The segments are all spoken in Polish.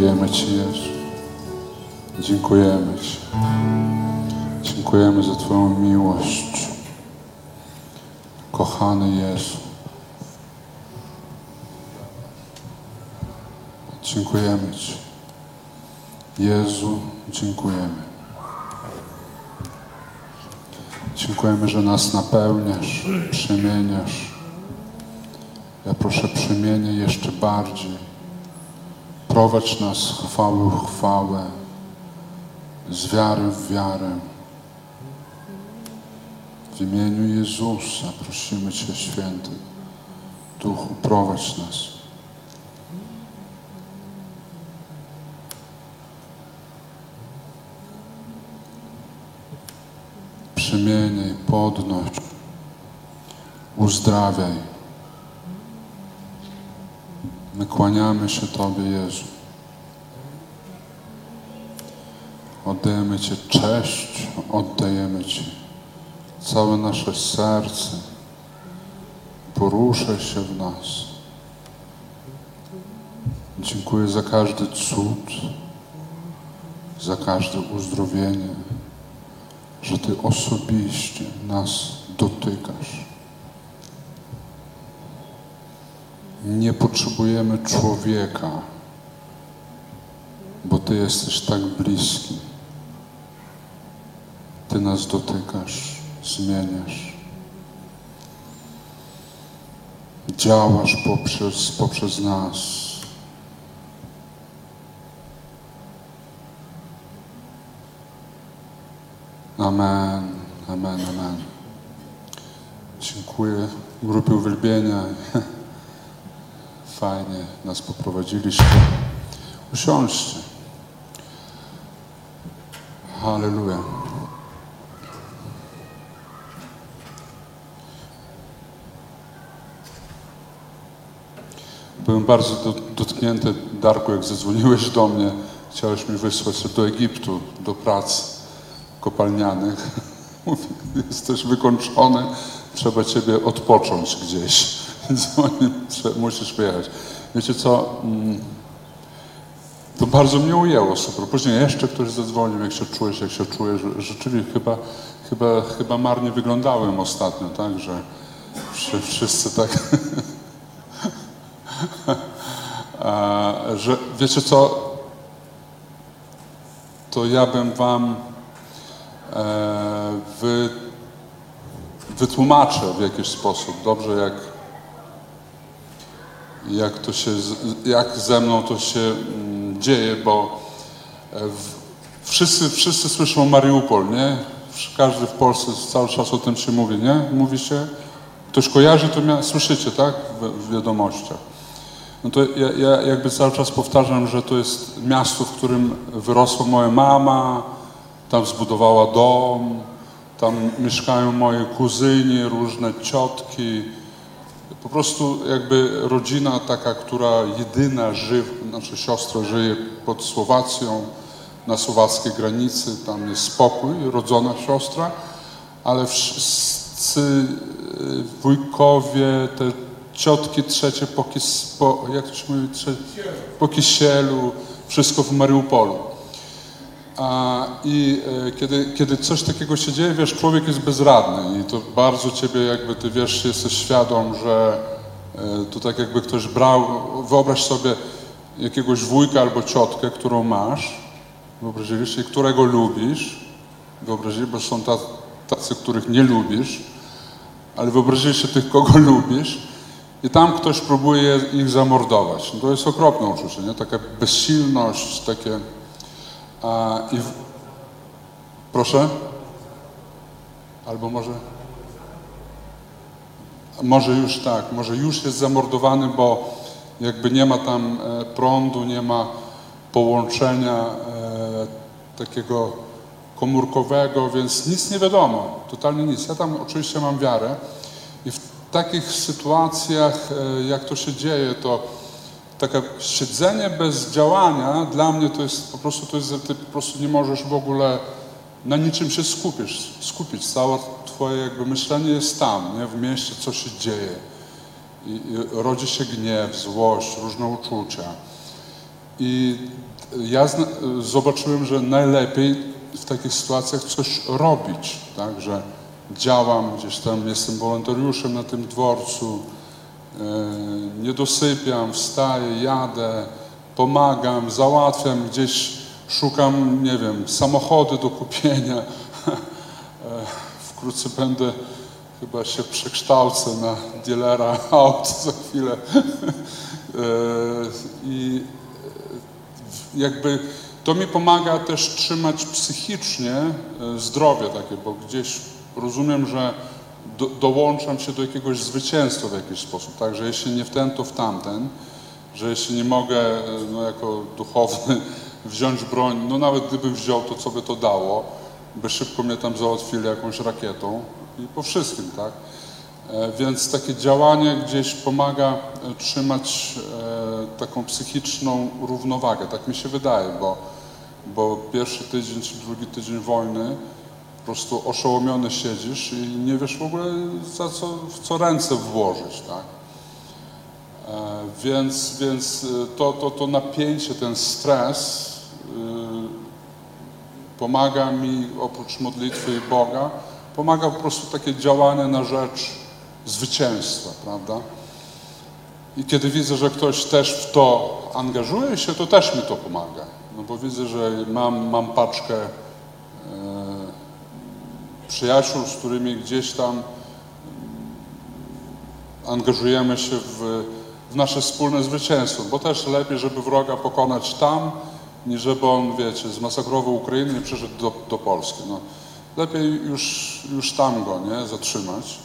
Dziękujemy Ci, Jezu. Dziękujemy Ci. Dziękujemy za Twoją miłość. Kochany Jezu. Dziękujemy Ci. Jezu, dziękujemy. Dziękujemy, że nas napełniasz, przemieniasz. Ja proszę, przemienię jeszcze bardziej. Prowadź nas z chwały w chwałę, z wiary w wiarę. W imieniu Jezusa prosimy Cię, Święty Duchu, prowadź nas. Przemieniaj, podnoś, uzdrawiaj. My kłaniamy się Tobie, Jezu. Oddajemy Ci cześć, oddajemy Ci całe nasze serce. Poruszaj się w nas. Dziękuję za każdy cud, za każde uzdrowienie, że Ty osobiście nas dotykasz. Nie potrzebujemy człowieka, bo Ty jesteś tak bliski. Ty nas dotykasz, zmieniasz. Działasz poprzez, poprzez nas. Amen, amen, amen. Dziękuję grupie uwielbienia. Fajnie nas poprowadziliście. Usiądźcie. Halleluja. Byłem bardzo do, dotknięty, Darku, jak zadzwoniłeś do mnie. Chciałeś mi wysłać do Egiptu, do prac kopalnianych. Mówię, jesteś wykończony, trzeba ciebie odpocząć gdzieś. Dzwonię, musisz wyjechać. Wiecie co? Mm, to bardzo mnie ujęło super. Później jeszcze ktoś zadzwonił, jak się czujesz, jak się czujesz. Rzeczywiście chyba, chyba, chyba marnie wyglądałem ostatnio, tak? Że wszyscy tak... Że wiecie co? To ja bym wam e, wy, w jakiś sposób, dobrze, jak, jak to się, jak ze mną to się mm, dzieje, bo e, wszyscy, wszyscy słyszą Mariupol, nie? Każdy w Polsce cały czas o tym się mówi, nie? Mówi się, ktoś kojarzy, to mia- słyszycie, tak? W, w wiadomościach. No to ja, ja jakby cały czas powtarzam, że to jest miasto, w którym wyrosła moja mama, tam zbudowała dom, tam mieszkają moje kuzyni, różne ciotki. Po prostu jakby rodzina taka, która jedyna żyje, znaczy siostra żyje pod Słowacją, na słowackiej granicy, tam jest spokój, rodzona siostra, ale wszyscy y, wujkowie, te ciotki trzecie po, kis, po jak to się mówi, trzecie, po kisielu, wszystko w Mariupolu. I e, kiedy, kiedy coś takiego się dzieje, wiesz, człowiek jest bezradny i to bardzo ciebie jakby, ty wiesz, jesteś świadom, że e, to tak jakby ktoś brał, wyobraź sobie jakiegoś wujka albo ciotkę, którą masz, wyobraźliście, którego lubisz, wyobraźcie, bo są tacy, których nie lubisz, ale wyobraźcie się tych, kogo lubisz i tam ktoś próbuje ich zamordować. No to jest okropne uczucie, nie? Taka bezsilność, takie... A, i w... Proszę? Albo może... Może już tak, może już jest zamordowany, bo jakby nie ma tam e, prądu, nie ma połączenia e, takiego komórkowego, więc nic nie wiadomo, totalnie nic. Ja tam oczywiście mam wiarę i w takich sytuacjach, e, jak to się dzieje, to takie siedzenie bez działania dla mnie to jest po prostu, to jest, że ty po prostu nie możesz w ogóle na niczym się skupić, skupić. Całe twoje jakby myślenie jest tam, nie? w mieście, co się dzieje. I, I rodzi się gniew, złość, różne uczucia. I ja zna- zobaczyłem, że najlepiej w takich sytuacjach coś robić, tak, że działam gdzieś tam, jestem wolontariuszem na tym dworcu, nie dosypiam, wstaję, jadę, pomagam, załatwiam gdzieś, szukam, nie wiem, samochody do kupienia. E, Wkrótce będę, chyba się przekształcę na dealera aut za chwilę. E, I jakby to mi pomaga też trzymać psychicznie e, zdrowie takie, bo gdzieś rozumiem, że do, dołączam się do jakiegoś zwycięstwa w jakiś sposób, tak, że jeśli nie w ten, to w tamten, że jeśli nie mogę e, no, jako duchowny wziąć broń, no nawet gdybym wziął, to co by to dało, by szybko mnie tam załatwili jakąś rakietą i po wszystkim, tak. E, Więc takie działanie gdzieś pomaga e, trzymać e, taką psychiczną równowagę, tak mi się wydaje, bo, bo pierwszy tydzień czy drugi tydzień wojny prostu oszołomiony siedzisz i nie wiesz w ogóle za co, w co ręce włożyć, tak? E, Więc, więc e, to, to, to napięcie, ten stres y, pomaga mi oprócz modlitwy i Boga, pomaga po prostu takie działanie na rzecz zwycięstwa, prawda? I kiedy widzę, że ktoś też w to angażuje się, to też mi to pomaga. No bo widzę, że mam, mam paczkę e, przyjaciół, z którymi gdzieś tam angażujemy się w, w nasze wspólne zwycięstwo, bo też lepiej, żeby wroga pokonać tam, niż żeby on, wiecie, zmasakrował Ukrainę i przyszedł do, do Polski. No, lepiej już, już tam go, nie, zatrzymać.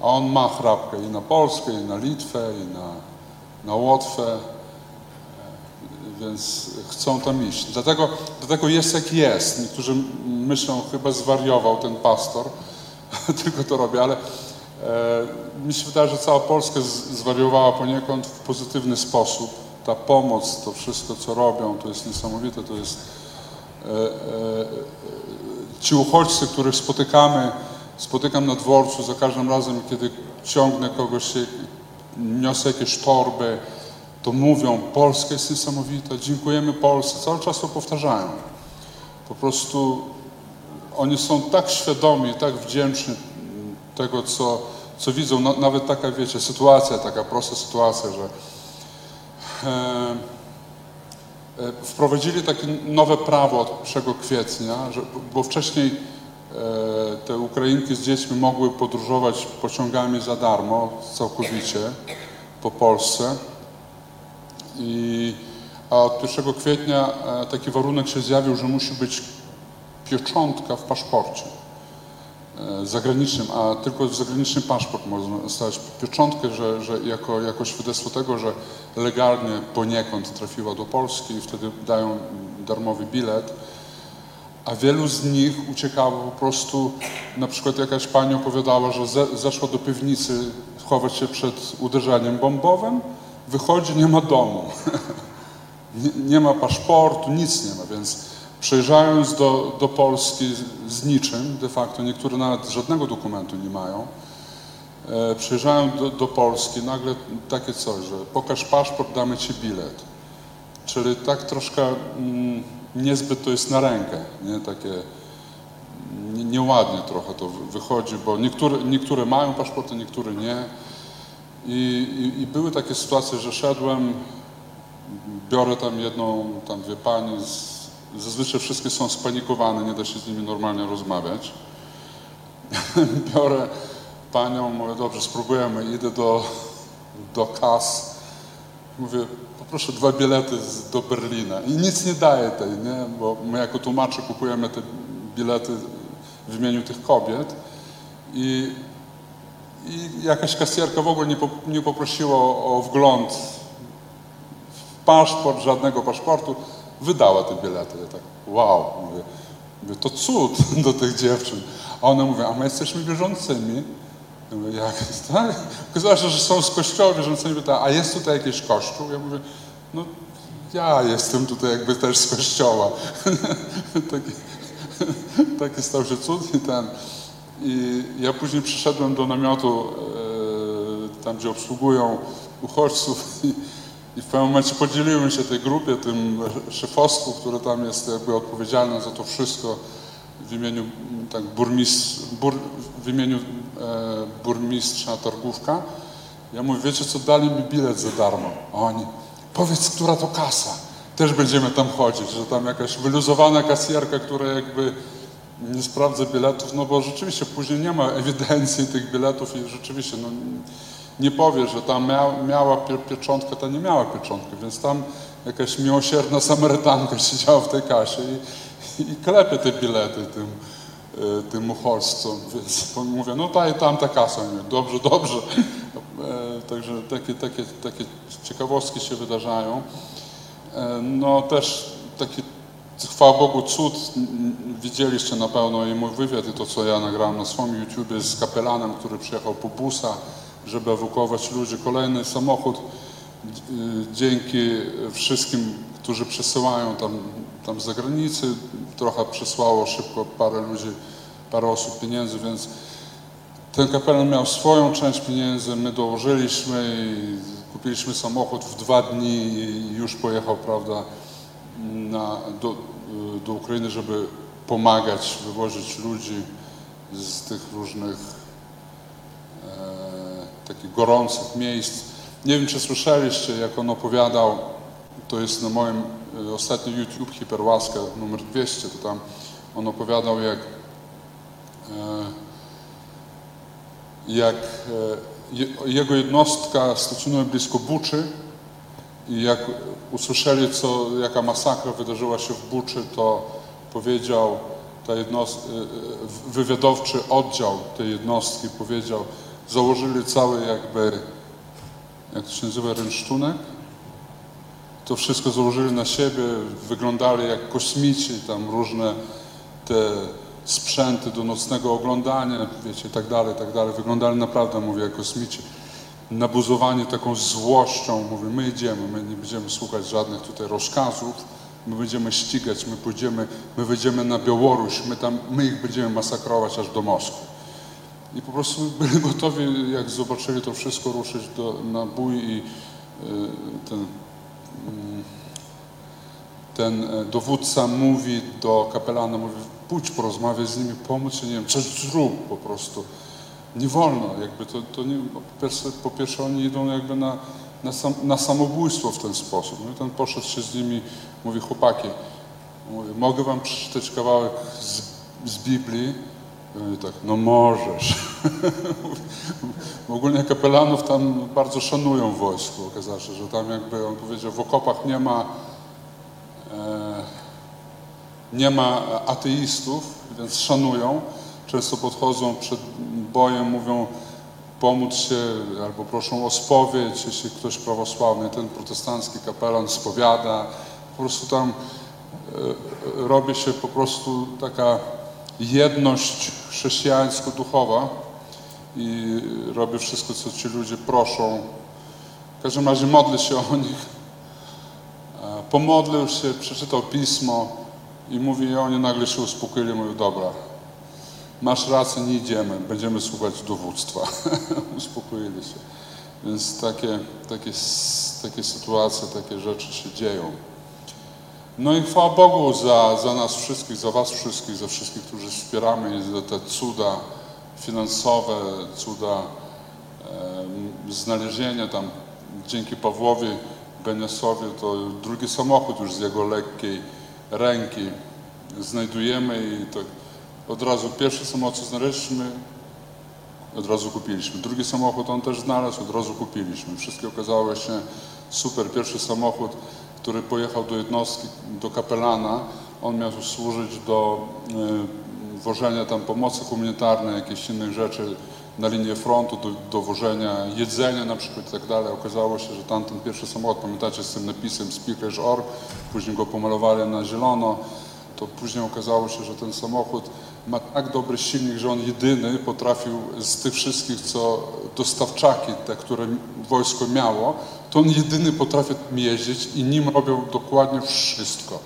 A on ma chrapkę i na Polskę, i na Litwę, i na, na Łotwę, więc chcą tam iść. Dlatego, dlatego jest jak jest. Niektórzy myślą, chyba zwariował ten pastor, tylko to robi, ale e, mi się wydaje, że cała Polska zwariowała poniekąd w pozytywny sposób. Ta pomoc, to wszystko, co robią, to jest niesamowite, to jest e, e, ci uchodźcy, których spotykamy, spotykam na dworcu za każdym razem, kiedy ciągnę kogoś, niosę jakieś torby, to mówią, Polska jest niesamowita, dziękujemy Polsce, cały czas to powtarzają. Po prostu oni są tak świadomi, tak wdzięczni tego, co, co widzą. Nawet taka, wiecie, sytuacja, taka prosta sytuacja, że e, e, wprowadzili takie nowe prawo od 1 kwietnia, że, bo wcześniej e, te Ukrainki z dziećmi mogły podróżować pociągami za darmo, całkowicie po Polsce. I, a od 1 kwietnia e, taki warunek się zjawił, że musi być pieczątka w paszporcie e, zagranicznym, a tylko zagraniczny paszport można stać pieczątkę, że, że jako, jako świadectwo tego, że legalnie poniekąd trafiła do Polski i wtedy dają darmowy bilet. A wielu z nich uciekało po prostu, na przykład jakaś pani opowiadała, że ze, zeszła do piwnicy chować się przed uderzeniem bombowym, wychodzi, nie ma domu. nie, nie ma paszportu, nic nie ma, więc przyjeżdżając do, do Polski z, niczym, de facto niektóre nawet żadnego dokumentu nie mają, e, przyjeżdżają do, do Polski, nagle takie coś, że pokaż paszport, damy ci bilet. Czyli tak troszkę mm, niezbyt to jest na rękę, nie? Takie nie- nieładnie trochę to wy- wychodzi, bo niektóre, niektóre mają paszporty, niektóre nie. I, i, I były takie sytuacje, że szedłem, biorę tam jedną, tam dwie pani, z, zazwyczaj wszystkie są spanikowane, nie da się z nimi normalnie rozmawiać. biorę panią, mówię, dobrze, spróbujemy, idę do, do kas, mówię, poproszę dwa bilety do Berlina. I nic nie daję tej, nie, bo my jako tłumacze kupujemy te bilety w imieniu tych kobiet. I, i jakaś kasjerka w ogóle nie, po, nie poprosiła o, wgląd w paszport, żadnego paszportu, wydała te bilety. Ja tak, wow, mówię, mówię, to cud do tych dziewczyn. A one mówią, a my jesteśmy wierzącymi. Ja mówię, jak tak? Okazało się, że są z kościoła wierzącymi. Pyta, a jest tutaj jakiś kościół? Ja mówię, no ja jestem tutaj jakby też z kościoła. taki, taki stał się cud i ten. I ja później przyszedłem do namiotu, e, tam gdzie obsługują uchodźców i, I w pewnym momencie podzieliłem się tej grupie, tym szefostwu, które tam jest jakby odpowiedzialne za to wszystko w imieniu tak, burmistrz, bur, w imieniu e, burmistrza Targówka. Ja mówię, wiecie co, dali mi bilet za darmo. A oni, powiedz, która to kasa. Też będziemy tam chodzić, że tam jakaś wyluzowana kasjerka, która jakby nie sprawdza biletów, no bo rzeczywiście później nie ma ewidencji tych biletów i rzeczywiście no, nie powie, że tam mia, miała pie, pieczątkę, ta nie miała pieczątki, więc tam jakaś miłosierna Samarytanka siedziała w tej kasie i, i klepie te bilety tym, y, tym uchodźcom, więc mówię, no ta i tamta kasa. Nie, dobrze, dobrze. E, także takie, takie, takie ciekawostki się wydarzają. E, no też taki, chwała Bogu, cud widzieliście na pewno i mój wywiad i to, co ja nagrałem na swoim YouTubie z kapelanem, który przyjechał po busa, żeby ewakuować ludzi. Kolejny samochód y, dzięki wszystkim, którzy przesyłają tam, tam z zagranicy, trochę przesłało szybko parę ludzi, parę osób pieniędzy, więc ten kapelan miał swoją część pieniędzy, my dołożyliśmy i kupiliśmy samochód w dwa dni i już pojechał, prawda, na, do, do Ukrainy, żeby pomagać, wywozić ludzi z tych różnych e, takich gorących miejsc. Nie wiem, czy słyszeliście, jak on opowiadał, to jest na moim e, ostatnim YouTube Hiperłaska numer 200, to tam on opowiadał, jak e, jak e, jego jednostka stacjonuje blisko Buczy i jak usłyszeli, co, jaka masakra wydarzyła się w Buczy, to powiedział ta e, e, wywiadowczy oddział tej jednostki powiedział, założyli cały jakby, jak to się nazywa, rynsztunek, to wszystko założyli na siebie, wyglądali jak kosmici, tam różne te sprzęty do nocnego oglądania, wiecie, i tak dalej, tak dalej. Wyglądali naprawdę, mówię, jak kosmici. Nabuzowani taką złością, mówię, my idziemy, my nie będziemy słuchać żadnych tutaj rozkazów, my będziemy ścigać, my pójdziemy, my wyjdziemy na Białoruś, my tam, my ich będziemy masakrować aż do Moskwy. I po prostu byli gotowi, jak zobaczyli to wszystko, ruszyć do, na bój i y, ten, mm, ten e, dowódca mówi do kapelana, mówi, pójdź porozmawiać z nimi, pomóc nie wiem, coś zrób po prostu. Nie wolno, jakby to, to nie, po, pierwsze, oni idą jakby na, na, sam, na samobójstwo w ten sposób. No i ten poszedł się z nimi, mówi chłopaki, mówi, mogę wam przeczytać kawałek z, z Biblii? I tak, no możesz. Ogólnie kapelanów tam bardzo szanują w wojsku, okazało się, że tam jakby on powiedział, w okopach nie ma e, nie ma ateistów, więc szanują. Często podchodzą przed bojem, mówią pomóc się albo proszą o spowiedź, jeśli ktoś prawosławny, ten protestancki kapelan spowiada. Po prostu tam e, robi się po prostu taka jedność chrześcijańsko-duchowa i robi wszystko, co ci ludzie proszą. W każdym razie modlę się o nich. Pomodlił się, przeczytał pismo, i mówi, i oni nagle się uspokoili, mówią, dobra, masz rację, nie idziemy, będziemy słuchać dowództwa. Uspokoili się. Więc takie, takie, takie sytuacje, takie rzeczy się dzieją. No i chwała Bogu za, za nas wszystkich, za Was wszystkich, za wszystkich, którzy wspieramy za te cuda finansowe, cuda e, znalezienia tam dzięki Pawłowi Benesowi to drugi samochód już z jego lekkiej ręki znajdujemy i tak od razu pierwszy samochód znaleźliśmy, od razu kupiliśmy. Drugi samochód on też znalazł, od razu kupiliśmy. Wszystkie okazało się super. Pierwszy samochód, który pojechał do jednostki, do kapelana, on miał służyć do y, wożenia tam pomocy humanitarnej, jakichś innych rzeczy na linię frontu, do dowożenia jedzenia na przykład i tak dalej. Okazało się, że tamten pierwszy samochód, pamiętacie, z tym napisem Speakers Or, później go pomalowali na zielono, to później okazało się, że ten samochód ma tak dobry silnik, że on jedyny potrafił z tych wszystkich, co dostawczaki, te, które wojsko miało, to on jedyny potrafił jeździć i nim robią dokładnie wszystko.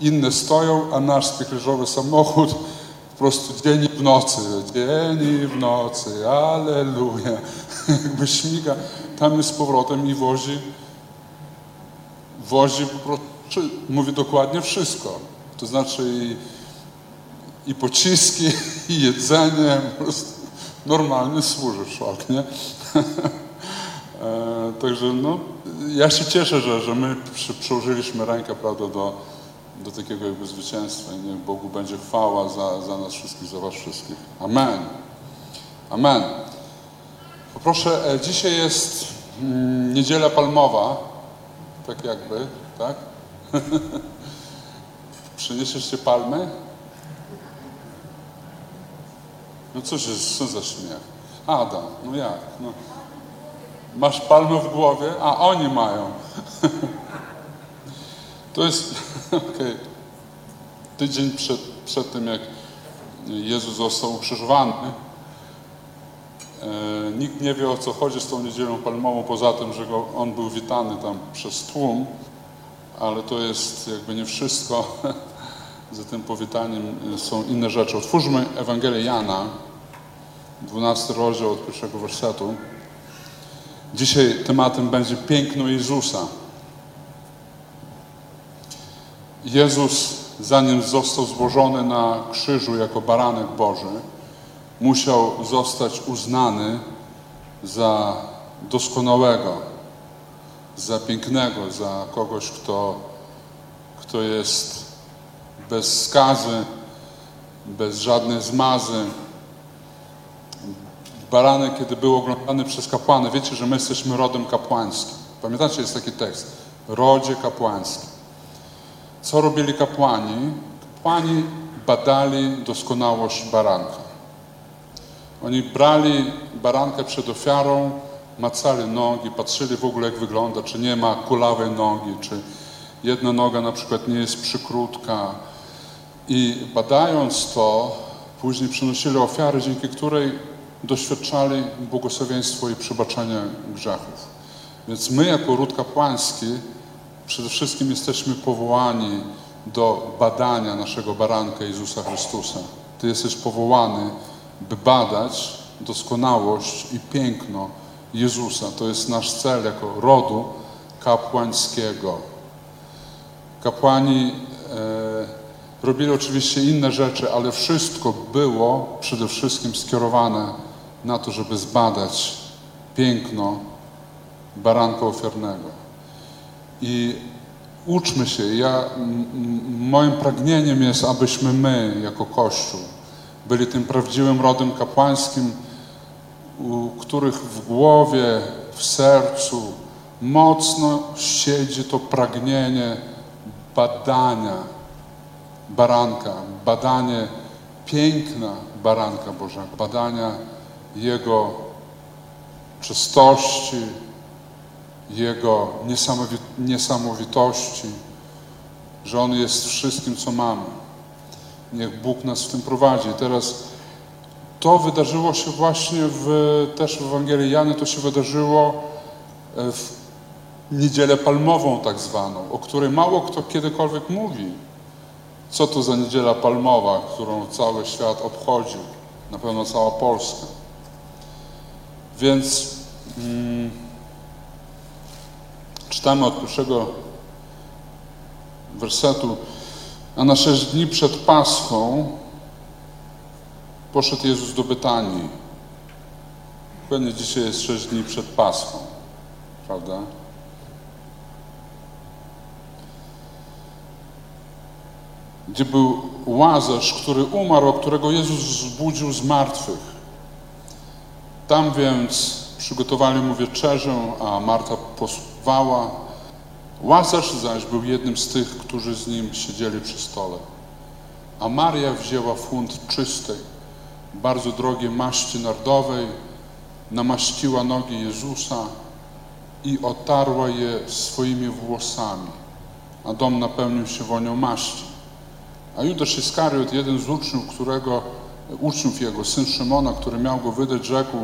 Inne stoją, a nasz spichlerzowy samochód po prostu dzień i w nocy, dzień i w nocy, aleluja. Jakby śmiga tam jest z powrotem i wozi wozi po prostu, mówi dokładnie wszystko. To znaczy i, pociski, i jedzenie, po prostu normalny służy szlak, nie? E, Także no, ja się cieszę, że, że my przy, przyłożyliśmy rękę prawda, do, do takiego jakby zwycięstwa i niech Bogu będzie chwała za, za nas wszystkich, za was wszystkich. Amen. Amen. Poproszę, e, dzisiaj jest mm, niedziela palmowa, tak jakby, tak? Przyniesiesz palmy? No cóż, co za śmiech. Adam, no jak? No. Masz palmę w głowie? A oni mają. To jest, okej. Tydzień przed, przed tym, jak Jezus został ukrzyżowany, e, nikt nie wie o co chodzi z tą niedzielą palmową, poza tym, że go, on był witany tam przez tłum, ale to jest jakby nie wszystko. Za tym powitaniem są inne rzeczy. Otwórzmy Ewangelię Jana, 12 rozdział od pierwszego wersetu. Dzisiaj tematem będzie piękno Jezusa. Jezus, zanim został złożony na krzyżu jako baranek Boży, musiał zostać uznany za doskonałego, za pięknego, za kogoś, kto, kto jest bez skazy, bez żadnej zmazy. Baranek, kiedy był oglądany przez kapłany, wiecie, że my jesteśmy rodem kapłańskim. Pamiętacie, jest taki tekst. Rodzie kapłańskim. Co robili kapłani? Kapłani badali doskonałość baranka. Oni brali barankę przed ofiarą, macali nogi, patrzyli w ogóle jak wygląda, czy nie ma kulawej nogi, czy jedna noga na przykład nie jest przykrótka. I badając to, później przynosili ofiary, dzięki której doświadczali błogosławieństwo i przebaczenia grzechów. Więc my jako ród kapłański przede wszystkim jesteśmy powołani do badania naszego baranka Jezusa Chrystusa. Ty jesteś powołany, by badać doskonałość i piękno Jezusa. To jest nasz cel jako rodu kapłańskiego. Kapłani e, robili oczywiście inne rzeczy, ale wszystko było przede wszystkim skierowane na to, żeby zbadać piękno baranka ofiarnego. I uczmy się. Ja, moim pragnieniem jest, abyśmy my, jako Kościół, byli tym prawdziwym rodem kapłańskim, u których w głowie, w sercu mocno siedzi to pragnienie badania baranka, badanie piękna baranka Bożego, badania Jego czystości, Jego niesamowi- niesamowitości, że On jest wszystkim, co mamy. Niech Bóg nas w tym prowadzi. Teraz to wydarzyło się właśnie w, też w Ewangelii Jany, to się wydarzyło e, w niedzielę palmową tak zwaną, o której mało kto kiedykolwiek mówi. Co to za niedziela palmowa, którą cały świat obchodził, na pewno cała Polska. Więc mm, czytamy od pierwszego wersetu. A na sześć dni przed Paschą poszedł Jezus do Betanii. Pewnie dzisiaj jest sześć dni przed Paschą, prawda? Gdzie był Łazarz, który umarł, a którego Jezus zbudził z martwych. Tam więc przygotowali mu wieczerzę, a Marta posłuchała. Łazarz zaś był jednym z tych, którzy z nim siedzieli przy stole. A Maria wzięła funt czystej, bardzo drogiej maści nardowej, namaściła nogi Jezusa i otarła je swoimi włosami, a dom napełnił się wonią maści. A Judasz Iskariot, jeden z uczniów, którego, uczniów jego, syn Szymona, który miał go wydać, rzekł,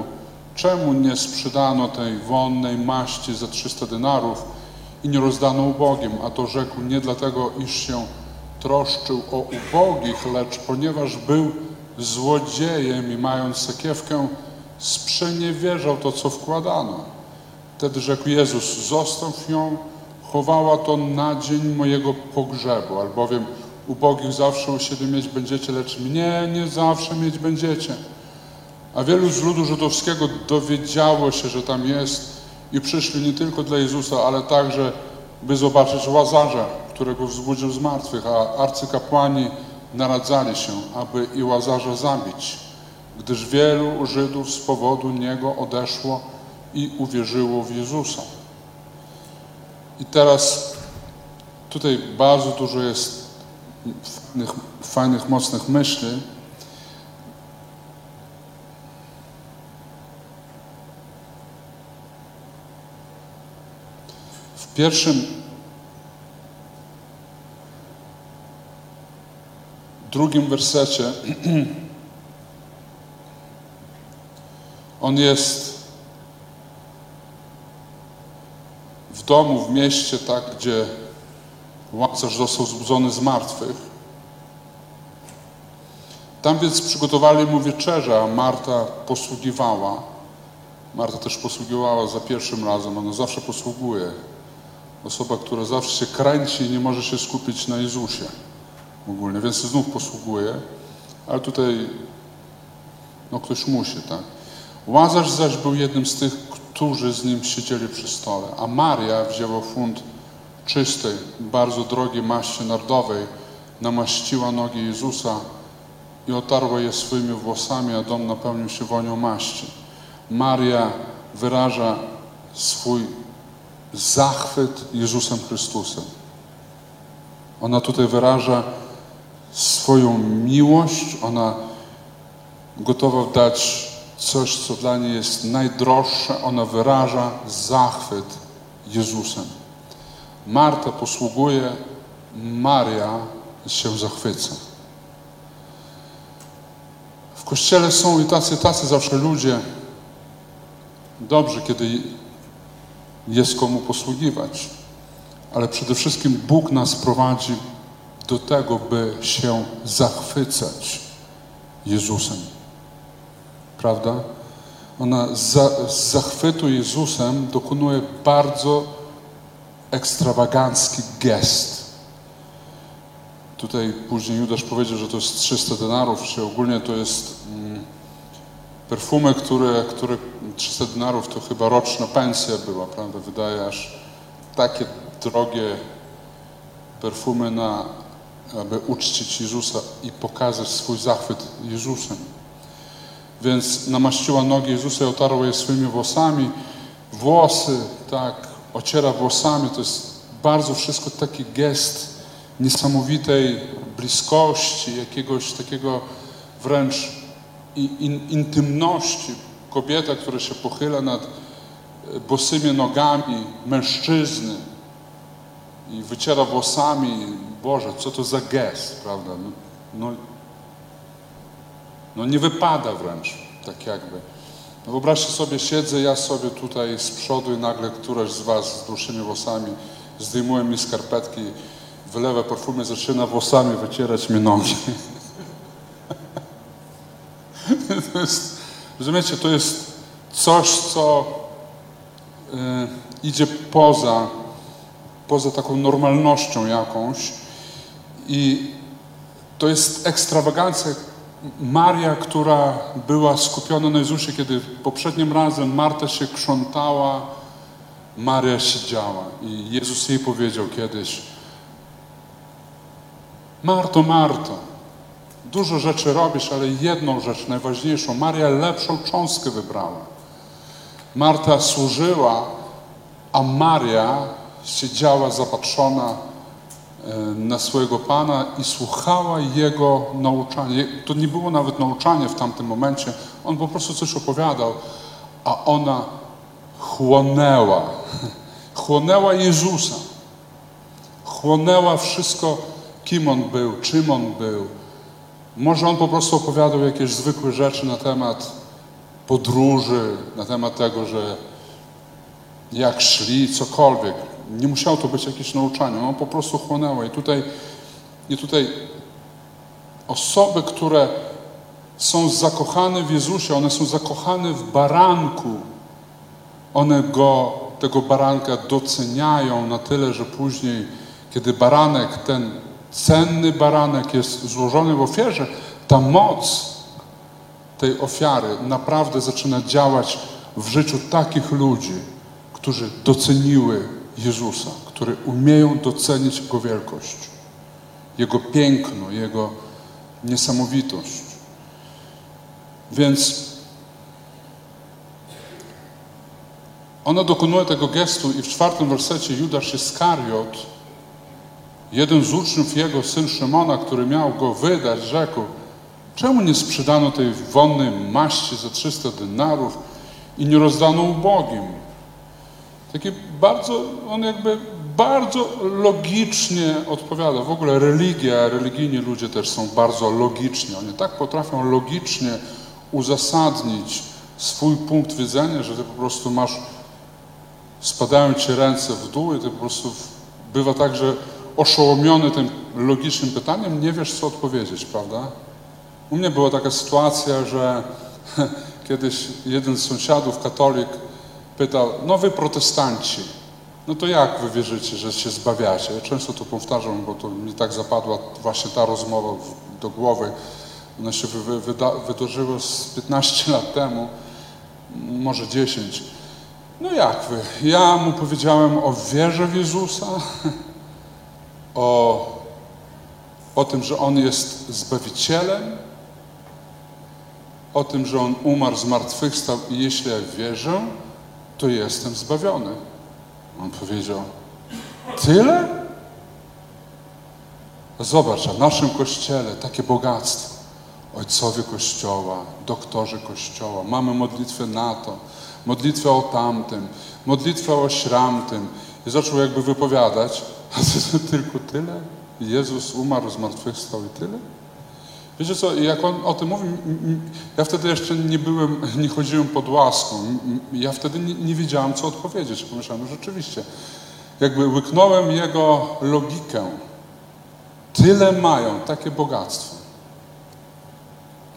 czemu nie sprzedano tej wonnej maści za 300 denarów i nie rozdano ubogim? A to rzekł nie dlatego, iż się troszczył o ubogich, lecz ponieważ był złodziejem i mając sakiewkę, sprzeniewierzał to, co wkładano. Wtedy rzekł Jezus, zostaw ją, chowała to na dzień mojego pogrzebu, albowiem ubogich zawsze u siebie mieć będziecie, lecz mnie nie zawsze mieć będziecie. A wielu z ludu żydowskiego dowiedziało się, że tam jest i przyszli nie tylko dla Jezusa, ale także, by zobaczyć Łazarza, którego wzbudził z martwych, a arcykapłani naradzali się, aby i Łazarza zabić, gdyż wielu Żydów z powodu niego odeszło i uwierzyło w Jezusa. I teraz tutaj bardzo dużo jest fajnych, fajnych mocnych myśli. W pierwszym, drugim wersecie on jest w domu, w mieście, tak, gdzie Łazarz został zbudzony z martwych. Tam więc przygotowali mu wieczerze, a Marta posługiwała. Marta też posługiwała za pierwszym razem, ona zawsze posługuje. Osoba, która zawsze się kręci i nie może się skupić na Jezusie ogólnie, więc znów posługuje, ale tutaj no ktoś musi, tak. Łazarz zaś był jednym z tych, którzy z nim siedzieli przy stole, a Maria wzięła funt czystej, bardzo drogiej maści nardowej, namaściła nogi Jezusa i otarła je swoimi włosami, a dom napełnił się wonią maści. Maria wyraża swój zachwyt Jezusem Chrystusem. Ona tutaj wyraża swoją miłość, ona gotowa dać coś, co dla niej jest najdroższe, ona wyraża zachwyt Jezusem. Marta posługuje, Maria się zachwyca. W kościele są i tacy, tacy zawsze ludzie. Dobrze, kiedy jest komu posługiwać, ale przede wszystkim Bóg nas prowadzi do tego, by się zachwycać Jezusem. Prawda? Ona z zachwytu Jezusem dokonuje bardzo ekstrawagancki gest. Tutaj później Judasz powiedział, że to jest 300 denarów, czy ogólnie to jest mm, perfumy, które, które 300 denarów to chyba roczna pensja była, prawda? Wydaje takie drogie perfumy na, aby uczcić Jezusa i pokazać swój zachwyt Jezusem. Więc namaściła nogi Jezusa i otarła je swoimi włosami. Włosy, tak, ociera włosami. To jest bardzo wszystko taki gest niesamowitej bliskości, jakiegoś takiego wręcz in, intymności. Kobieta, która się pochyla nad e, bosymi nogami mężczyzny i wyciera włosami. Boże, co to za gest, prawda? No, no, no nie wypada wręcz, tak jakby. Wyobraźcie sobie, siedzę ja sobie tutaj z przodu i nagle któraś z was z dłuższymi włosami zdejmuje mi skarpetki, wylewa perfumy, zaczyna włosami wycierać mi nogi. to jest, rozumiecie, to jest coś, co y, idzie poza, poza taką normalnością jakąś i to jest ekstrawagancja, Maria, która była skupiona na Jezusie, kiedy poprzednim razem Marta się krzątała, Maria siedziała. I Jezus jej powiedział kiedyś: Marto, Marto, dużo rzeczy robisz, ale jedną rzecz najważniejszą. Maria lepszą cząstkę wybrała. Marta służyła, a Maria siedziała zapatrzona na swojego Pana i słuchała Jego nauczania. To nie było nawet nauczanie w tamtym momencie. On po prostu coś opowiadał, a ona chłonęła. Chłonęła Jezusa. Chłonęła wszystko, kim On był, czym On był. Może On po prostu opowiadał jakieś zwykłe rzeczy na temat podróży, na temat tego, że jak szli, cokolwiek. Nie musiało to być jakieś nauczanie, ono po prostu chłonęło. I tutaj, I tutaj osoby, które są zakochane w Jezusie, one są zakochane w baranku, one Go tego baranka doceniają na tyle, że później, kiedy baranek, ten cenny baranek jest złożony w ofierze, ta moc tej ofiary naprawdę zaczyna działać w życiu takich ludzi, którzy doceniły Jezusa, które umieją docenić Jego wielkość, Jego piękno, Jego niesamowitość. Więc ona dokonuje tego gestu i w czwartym wersecie Judasz Iskariot, jeden z uczniów jego, syn Szymona, który miał go wydać, rzekł, czemu nie sprzedano tej wonnej maści za 300 denarów i nie rozdano ubogim? Takie bardzo, on jakby bardzo logicznie odpowiada. W ogóle religia, religijni ludzie też są bardzo logiczni. Oni tak potrafią logicznie uzasadnić swój punkt widzenia, że ty po prostu masz, spadają ci ręce w dół i ty po prostu bywa tak, że oszołomiony tym logicznym pytaniem nie wiesz, co odpowiedzieć, prawda? U mnie była taka sytuacja, że kiedyś jeden z sąsiadów, katolik, pytał, no wy protestanci, no to jak wy wierzycie, że się zbawiacie? Ja często to powtarzam, bo to mi tak zapadła właśnie ta rozmowa do głowy. Ona się wy, wyda, wydarzyła z 15 lat temu, może 10. No jak wy? Ja mu powiedziałem o wierze w Jezusa, o, o tym, że On jest Zbawicielem, o tym, że On umarł, zmartwychwstał i jeśli ja wierzę, to jestem zbawiony. On powiedział, tyle? Zobacz, a w naszym kościele takie bogactwo. Ojcowie kościoła, doktorzy kościoła, mamy modlitwę na to, modlitwę o tamtym, modlitwę o śramtym. I zaczął jakby wypowiadać, a to tylko tyle? Jezus umarł, zmartwychwstał i tyle? Wiecie co, jak on o tym mówi, ja wtedy jeszcze nie byłem, nie chodziłem pod łaską. Ja wtedy nie, nie wiedziałem, co odpowiedzieć. Pomyślałem, no rzeczywiście, jakby łyknąłem jego logikę. Tyle mają, takie bogactwo.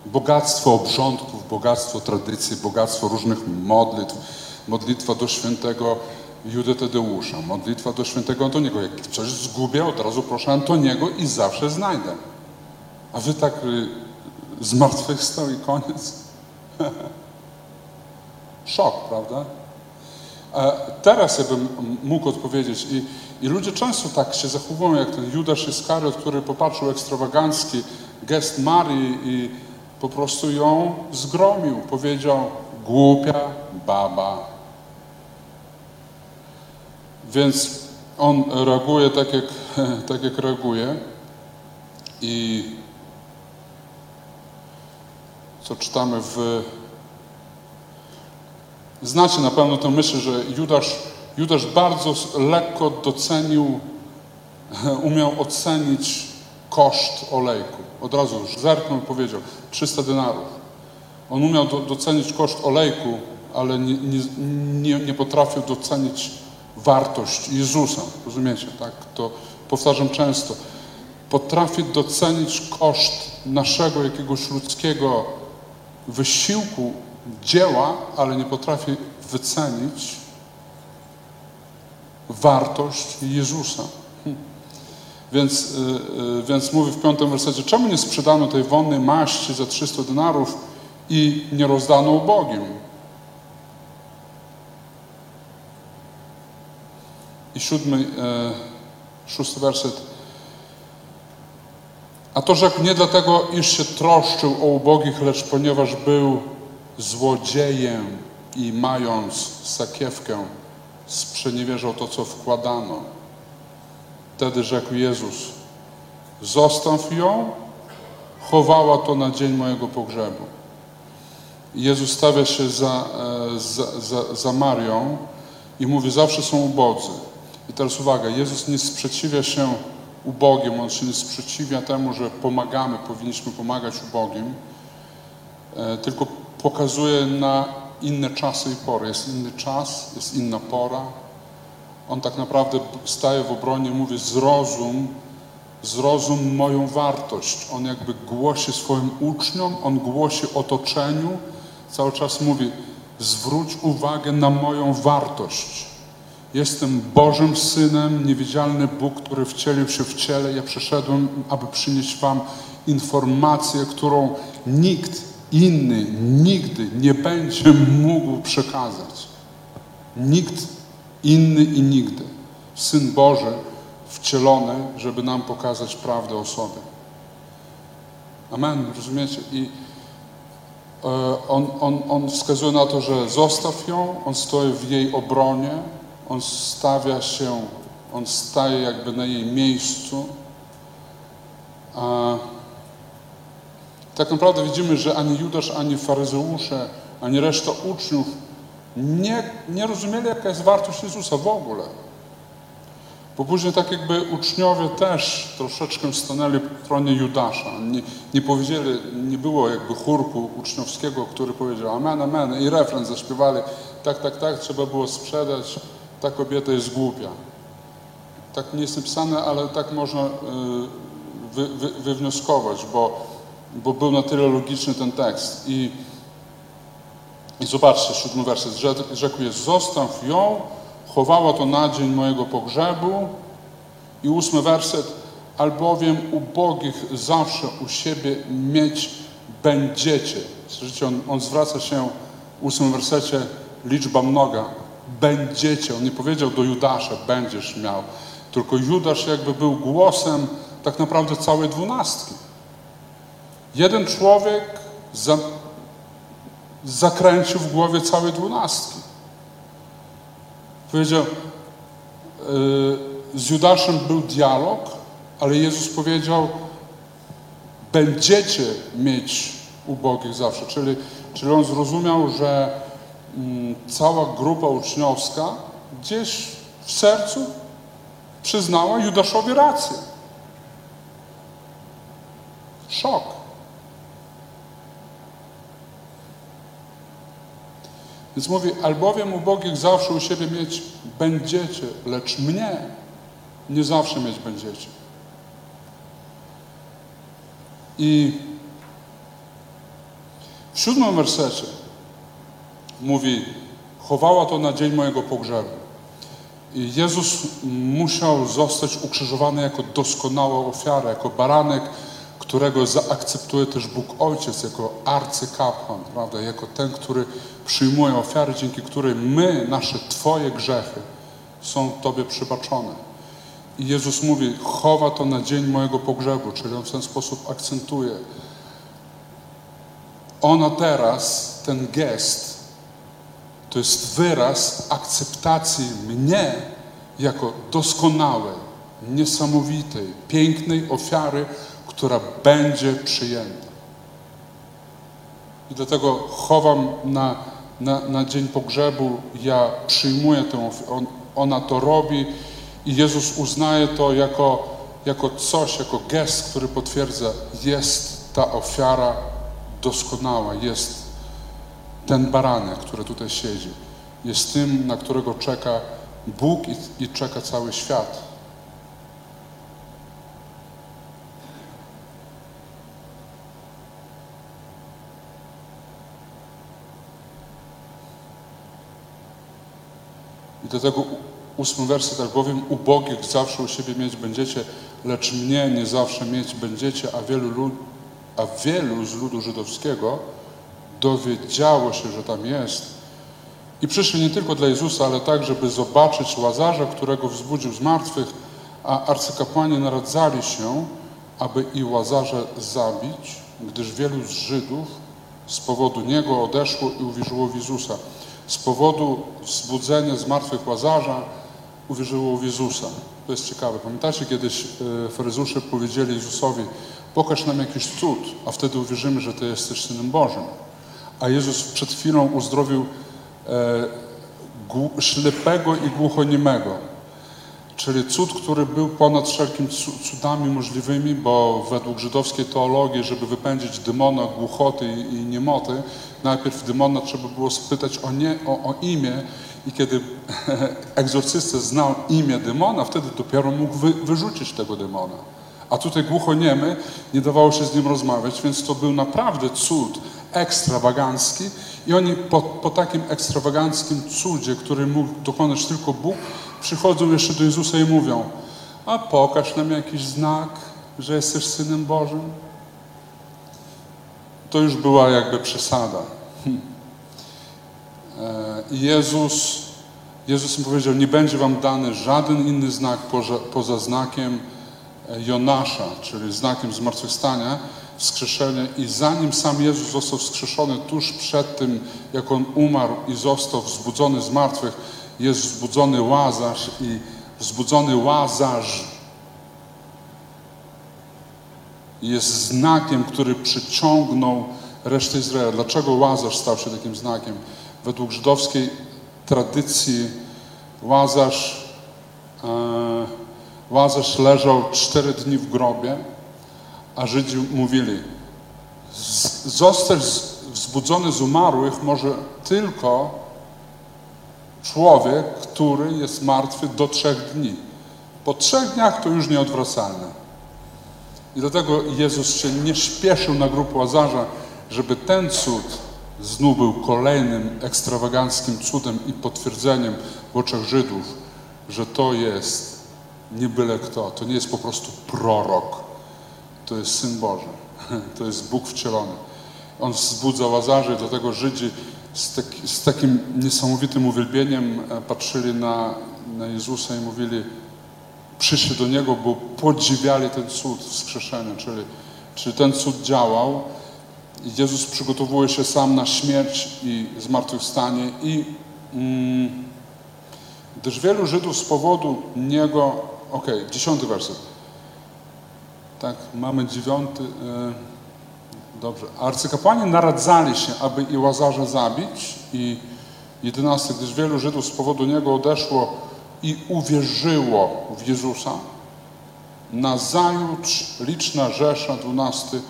Bogactwo obrządków, bogactwo tradycji, bogactwo różnych modlitw, modlitwa do świętego Judy Tadeusza, modlitwa do świętego Antoniego. Jak coś zgubię, od razu proszę Antoniego i zawsze znajdę. A wy tak y, zmartwychwstał i koniec? Szok, prawda? Teraz ja bym mógł odpowiedzieć i, i ludzie często tak się zachowują, jak ten Judasz Iskariot, który popatrzył ekstrawagancki gest Marii i po prostu ją zgromił. Powiedział, głupia baba. Więc on reaguje tak, jak, tak jak reaguje i co czytamy w... Znacie na pewno tę myśl, że Judasz, Judasz bardzo lekko docenił, umiał ocenić koszt olejku. Od razu już zerknął i powiedział 300 denarów. On umiał do, docenić koszt olejku, ale nie, nie, nie, potrafił docenić wartość Jezusa. Rozumiecie, tak? To powtarzam często. Potrafię docenić koszt naszego jakiegoś ludzkiego wysiłku, dzieła, ale nie potrafię wycenić wartość Jezusa. Hm. Więc, yy, więc mówi w piątym wersecie, czemu nie sprzedano tej wonnej maści za 300 denarów i nie rozdano ubogim? I siódmy, yy, szósty werset. A to rzekł nie dlatego, iż się troszczył o ubogich, lecz ponieważ był złodziejem i mając sakiewkę, sprzeniewierzał to, co wkładano. Wtedy rzekł Jezus, zostaw ją, chowała to na dzień mojego pogrzebu. Jezus stawia się za, e, za, za, za Marią i mówi, zawsze są ubodzy. I teraz uwaga, Jezus nie sprzeciwia się ubogim, on się nie sprzeciwia temu, że pomagamy, powinniśmy pomagać ubogim, e, tylko pokazuje na inne czasy i pory. Jest inny czas, jest inna pora. On tak naprawdę staje w obronie, mówi zrozum, zrozum moją wartość. On jakby głosi swoim uczniom, on głosi otoczeniu, cały czas mówi zwróć uwagę na moją wartość. Jestem Bożym Synem, niewidzialny Bóg, który wcielił się w ciele. Ja przyszedłem, aby przynieść Wam informację, którą nikt inny nigdy nie będzie mógł przekazać. Nikt inny i nigdy. Syn Boży wcielony, żeby nam pokazać prawdę o sobie. Amen, rozumiecie? I e, on, on, on wskazuje na to, że zostaw ją, on stoi w jej obronie, on stawia się, on staje jakby na jej miejscu. A tak naprawdę widzimy, że ani Judasz, ani faryzeusze, ani reszta uczniów nie, nie rozumieli, jaka jest wartość Jezusa w ogóle. Bo później tak jakby uczniowie też troszeczkę stanęli po stronie Judasza. Nie, nie powiedzieli, nie było jakby chórku uczniowskiego, który powiedział amen, amen i refren zaśpiewali. Tak, tak, tak, trzeba było sprzedać, ta kobieta jest głupia. Tak nie jest napisane, ale tak można y, wy, wy, wywnioskować, bo, bo był na tyle logiczny ten tekst. I, i zobaczcie, siódmy werset. Rzekł jest, zostaw ją, chowała to na dzień mojego pogrzebu. I ósmy werset, albowiem ubogich zawsze u siebie mieć będziecie. Słyszycie, on, on zwraca się w ósmym wersecie, liczba mnoga. Będziecie. On nie powiedział do Judasza, będziesz miał. Tylko Judasz jakby był głosem tak naprawdę całej dwunastki. Jeden człowiek za, zakręcił w głowie całej dwunastki. Powiedział, yy, z Judaszem był dialog, ale Jezus powiedział, będziecie mieć ubogich zawsze. Czyli, czyli on zrozumiał, że cała grupa uczniowska gdzieś w sercu przyznała Judaszowi rację. Szok. Więc mówi, albowiem ubogich zawsze u siebie mieć będziecie, lecz mnie nie zawsze mieć będziecie. I w siódmym wersecie mówi, chowała to na dzień mojego pogrzebu. I Jezus musiał zostać ukrzyżowany jako doskonała ofiara, jako baranek, którego zaakceptuje też Bóg Ojciec jako arcykapłan, prawda? Jako ten, który przyjmuje ofiary, dzięki której my, nasze Twoje grzechy są Tobie przebaczone. I Jezus mówi, chowa to na dzień mojego pogrzebu, czyli on w ten sposób akcentuje. Ona teraz, ten gest, to jest wyraz akceptacji mnie jako doskonałej, niesamowitej, pięknej ofiary, która będzie przyjęta. I dlatego chowam na, na, na dzień pogrzebu, ja przyjmuję tę on, ona to robi i Jezus uznaje to jako, jako coś, jako gest, który potwierdza, jest ta ofiara doskonała, jest ten baranek, który tutaj siedzi, jest tym, na którego czeka Bóg i, i czeka cały świat. I do tego ósmy werset, albowiem ubogich zawsze u siebie mieć będziecie, lecz mnie nie zawsze mieć będziecie, a wielu, lud, a wielu z ludu żydowskiego dowiedziało się, że tam jest. I przyszli nie tylko dla Jezusa, ale tak, żeby zobaczyć Łazarza, którego wzbudził z martwych, a arcykapłani naradzali się, aby i Łazarza zabić, gdyż wielu z Żydów z powodu niego odeszło i uwierzyło w Jezusa z powodu wzbudzenia zmartwych Łazarza uwierzyło w Jezusa. To jest ciekawe. Pamiętacie, kiedyś e, faryzusze powiedzieli Jezusowi, pokaż nam jakiś cud, a wtedy uwierzymy, że Ty jesteś Synem Bożym. A Jezus przed chwilą uzdrowił e, ślepego i głuchoniemego. Czyli cud, który był ponad wszelkimi cudami możliwymi, bo według żydowskiej teologii, żeby wypędzić demona, głuchoty i niemoty, najpierw demona trzeba było spytać o, nie, o, o imię i kiedy egzorcysta znał imię demona, wtedy dopiero mógł wy, wyrzucić tego demona. A tutaj głuchoniemy, nie dawało się z nim rozmawiać, więc to był naprawdę cud ekstrawagancki i oni po, po takim ekstrawaganckim cudzie, który mógł dokonać tylko Bóg, przychodzą jeszcze do Jezusa i mówią, a pokaż nam jakiś znak, że jesteś Synem Bożym. To już była jakby przesada. Hmm. E, I Jezus, Jezus im powiedział, nie będzie wam dany żaden inny znak poza, poza znakiem e, Jonasza, czyli znakiem zmartwychwstania, wskrzeszenia i zanim sam Jezus został wskrzeszony tuż przed tym, jak On umarł i został wzbudzony z martwych, jest wzbudzony Łazarz i wzbudzony Łazarz jest znakiem, który przyciągnął resztę Izraela. Dlaczego Łazarz stał się takim znakiem? Według żydowskiej tradycji Łazarz, e, Łazarz leżał cztery dni w grobie, a Żydzi mówili, zostać wzbudzony z umarłych może tylko człowiek, który jest martwy do trzech dni. Po trzech dniach to już nieodwracalne. I dlatego Jezus się nie śpieszył na grób Łazarza, żeby ten cud znów był kolejnym ekstrawaganckim cudem i potwierdzeniem w oczach Żydów, że to jest nie byle kto, to nie jest po prostu prorok, to jest Syn Boży, to jest Bóg wcielony. On wzbudza Łazarza i dlatego Żydzi z, taki, z takim niesamowitym uwielbieniem e, patrzyli na, na Jezusa i mówili, przyszli do Niego, bo podziwiali ten cud wskrzeszenia, czyli, czyli ten cud działał. Jezus przygotowuje się sam na śmierć i zmartwychwstanie i mm, gdyż wielu Żydów z powodu Niego, okej, okay, dziesiąty werset, tak, mamy dziewiąty, yy, dobrze, arcykapłani naradzali się, aby i Łazarza zabić i jedenasty, gdyż wielu Żydów z powodu Niego odeszło i uwierzyło w Jezusa. Nazajutrz liczna rzesza, dwunasty,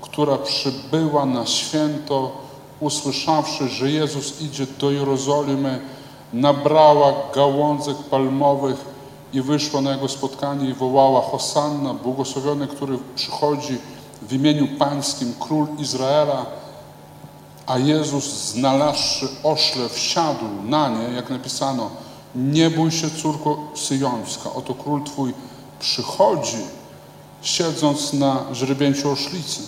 która przybyła na święto, usłyszawszy, że Jezus idzie do Jerozolimy, nabrała gałązek palmowych i wyszła na jego spotkanie i wołała Hosanna, błogosławiony, który przychodzi w imieniu Pańskim, Król Izraela. A Jezus, znalazłszy oszle, wsiadł na nie, jak napisano, nie bój się, córko syjońska, oto król Twój przychodzi, siedząc na źrebięciu oszlicy.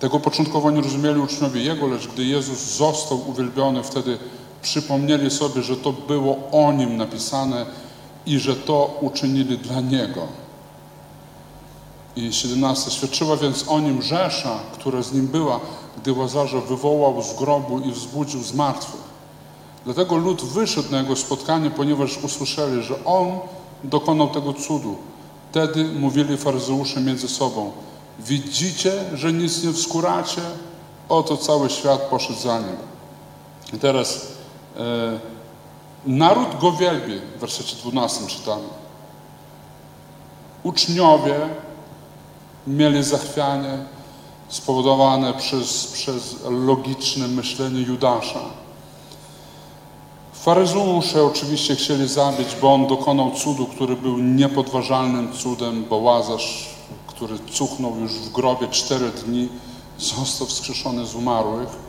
Tego początkowo nie rozumieli uczniowie Jego, lecz gdy Jezus został uwielbiony, wtedy przypomnieli sobie, że to było o Nim napisane i że to uczynili dla Niego. I 17. Świadczyła więc o Nim Rzesza, która z Nim była, gdy Łazarza wywołał z grobu i wzbudził z martwych. Dlatego lud wyszedł na jego spotkanie, ponieważ usłyszeli, że on dokonał tego cudu. Wtedy mówili faryzeusze między sobą: Widzicie, że nic nie wskóracie? Oto cały świat poszedł za nim. I teraz naród go wielbi, w wersecie 12 czytamy. Uczniowie mieli zachwianie spowodowane przez, przez logiczne myślenie Judasza. Faryzeusze oczywiście chcieli zabić, bo on dokonał cudu, który był niepodważalnym cudem, bo Łazarz, który cuchnął już w grobie cztery dni, został wskrzeszony z umarłych.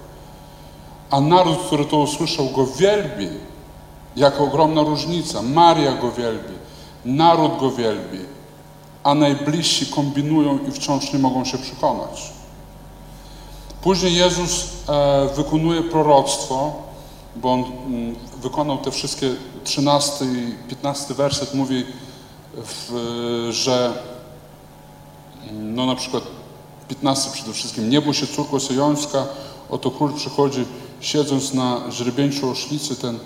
A naród, który to usłyszał, go wielbi. Jako ogromna różnica. Maria go wielbi, naród go wielbi, a najbliżsi kombinują i wciąż nie mogą się przekonać. Później Jezus e, wykonuje proroctwo, bo on mm, wykonał te wszystkie 13 i 15 werset mówi, w, że no na przykład 15 przede wszystkim, nie się córko syjońska, oto król przychodzi siedząc na źrebięciu oszlicy, ten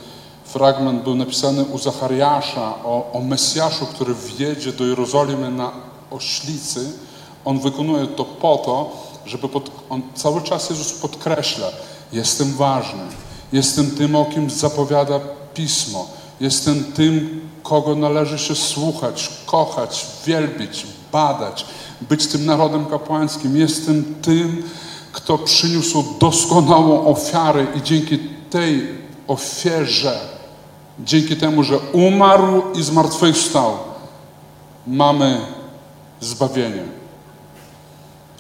fragment był napisany u Zachariasza o, o Mesjaszu, który wjedzie do Jerozolimy na oślicy. On wykonuje to po to, żeby pod, on cały czas Jezus podkreśla, jestem ważny, Jestem tym, o kim zapowiada Pismo. Jestem tym, kogo należy się słuchać, kochać, wielbić, badać, być tym narodem kapłańskim. Jestem tym, kto przyniósł doskonałą ofiarę i dzięki tej ofierze, dzięki temu, że umarł i zmartwychwstał, mamy zbawienie.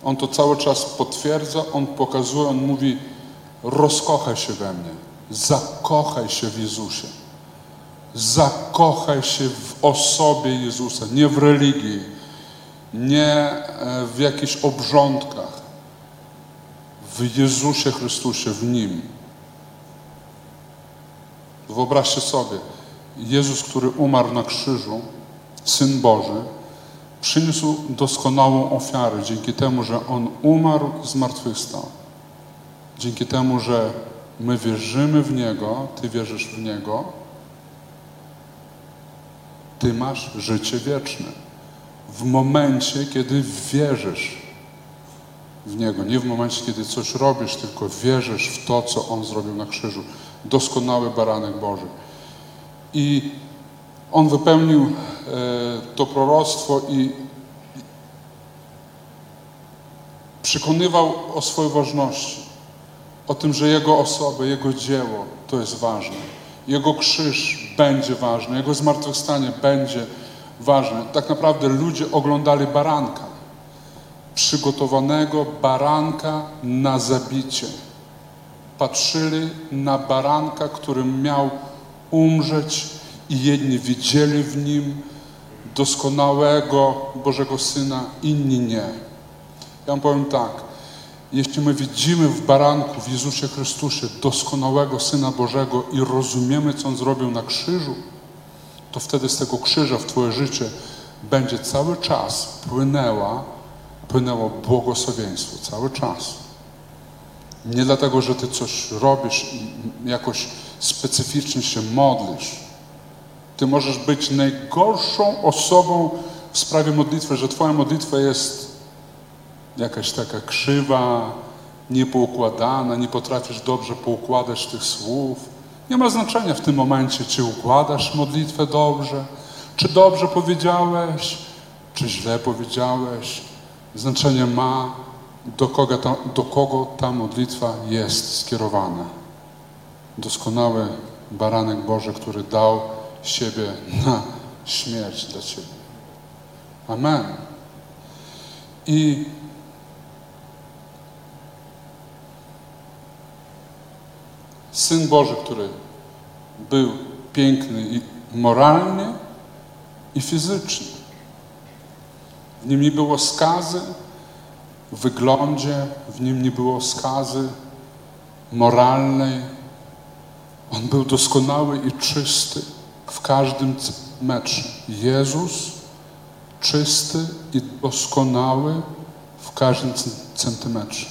On to cały czas potwierdza, on pokazuje, on mówi, rozkochaj się we mnie, zakochaj się w Jezusie. Zakochaj się w osobie Jezusa, nie w religii, nie e, w jakichś obrządkach. W Jezusie Chrystusie, w Nim. Wyobraźcie sobie, Jezus, który umarł na krzyżu, Syn Boży, przyniósł doskonałą ofiarę dzięki temu, że On umarł i zmartwychwstał. Dzięki temu, że my wierzymy w Niego, Ty wierzysz w Niego, Ty masz życie wieczne. W momencie, kiedy wierzysz w Niego, nie w momencie, kiedy coś robisz, tylko wierzysz w to, co On zrobił na krzyżu. Doskonały baranek Boży. I On wypełnił e, to proroctwo i przekonywał o swojej ważności, o tym, że Jego osoba, Jego dzieło to jest ważne. Jego krzyż będzie ważny, Jego zmartwychwstanie będzie ważne. Tak naprawdę ludzie oglądali baranka, przygotowanego baranka na zabicie. Patrzyli na baranka, który miał umrzeć i jedni widzieli w nim doskonałego Bożego Syna, inni nie. Ja wam powiem tak, jeśli my widzimy w baranku, w Jezusie Chrystusie doskonałego Syna Bożego i rozumiemy, co On zrobił na krzyżu, to wtedy z tego krzyża w Twoje życie będzie cały czas płynęła, płynęło błogosławieństwo, cały czas. Nie dlatego, że Ty coś robisz i jakoś specyficznie się modlisz. Ty możesz być najgorszą osobą w sprawie modlitwy, że Twoja modlitwa jest jakaś taka krzywa, niepoukładana, nie potrafisz dobrze poukładać tych słów. Nie ma znaczenia w tym momencie, czy układasz modlitwę dobrze, czy dobrze powiedziałeś, czy źle powiedziałeś. Znaczenie ma, do kogo ta, do kogo ta modlitwa jest skierowana. Doskonały baranek Boży, który dał siebie na śmierć dla Ciebie. Amen. I Syn Boży, który był piękny i moralnie i fizycznie. W nim nie było skazy w wyglądzie, w nim nie było skazy moralnej. On był doskonały i czysty w każdym metrze. Jezus czysty i doskonały w każdym centymetrze.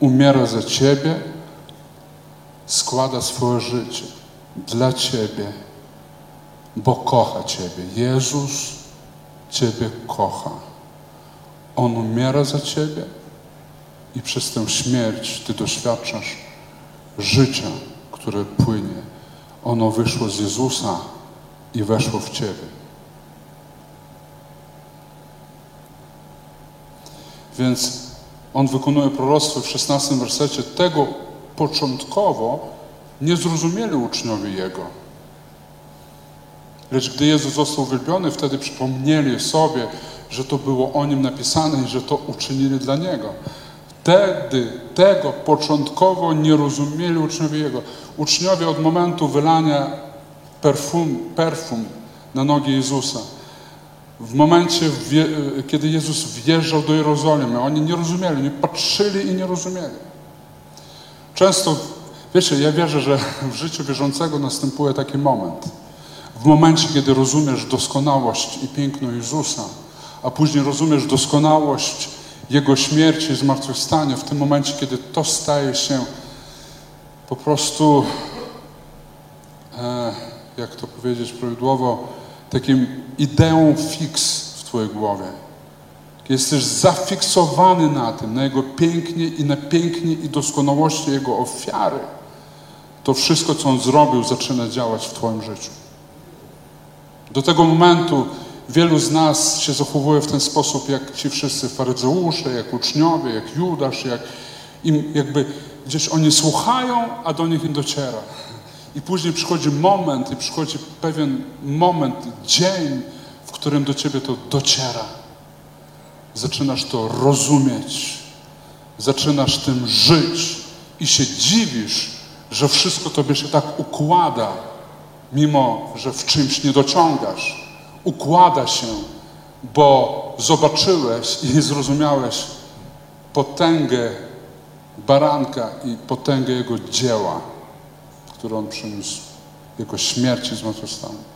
Umiera za Ciebie, składa swoje życie dla Ciebie, bo kocha Ciebie. Jezus Ciebie kocha. On umiera za Ciebie i przez tę śmierć Ty doświadczasz życia, które płynie. Ono wyszło z Jezusa i weszło w Ciebie. Więc On wykonuje proroctwo w 16 wersecie tego początkowo nie zrozumieli uczniowie Jego. Lecz gdy Jezus został uwielbiony, wtedy przypomnieli sobie, że to było o Nim napisane i że to uczynili dla Niego. Wtedy tego początkowo nie rozumieli uczniowie Jego. Uczniowie od momentu wylania perfum, perfum na nogi Jezusa, w momencie, kiedy Jezus wjeżdżał do Jerozolimy, oni nie rozumieli, nie patrzyli i nie rozumieli. Często, wiecie, ja wierzę, że w życiu wierzącego następuje taki moment. W momencie, kiedy rozumiesz doskonałość i piękno Jezusa, a później rozumiesz doskonałość Jego śmierci i zmartwychwstania, w tym momencie, kiedy to staje się po prostu, e, jak to powiedzieć prawidłowo, takim ideą fix w Twojej głowie. Jesteś zafiksowany na tym, na Jego pięknie i na pięknie i doskonałości Jego ofiary. To wszystko, co On zrobił, zaczyna działać w Twoim życiu. Do tego momentu wielu z nas się zachowuje w ten sposób, jak ci wszyscy faryzeusze, jak uczniowie, jak Judasz, jak im jakby gdzieś oni słuchają, a do nich nie dociera. I później przychodzi moment, i przychodzi pewien moment, dzień, w którym do ciebie to dociera. Zaczynasz to rozumieć, zaczynasz tym żyć i się dziwisz, że wszystko tobie się tak układa, mimo że w czymś nie dociągasz, układa się, bo zobaczyłeś i zrozumiałeś potęgę baranka i potęgę Jego dzieła, które On przyniósł, Jego śmierci zmartwychwstania.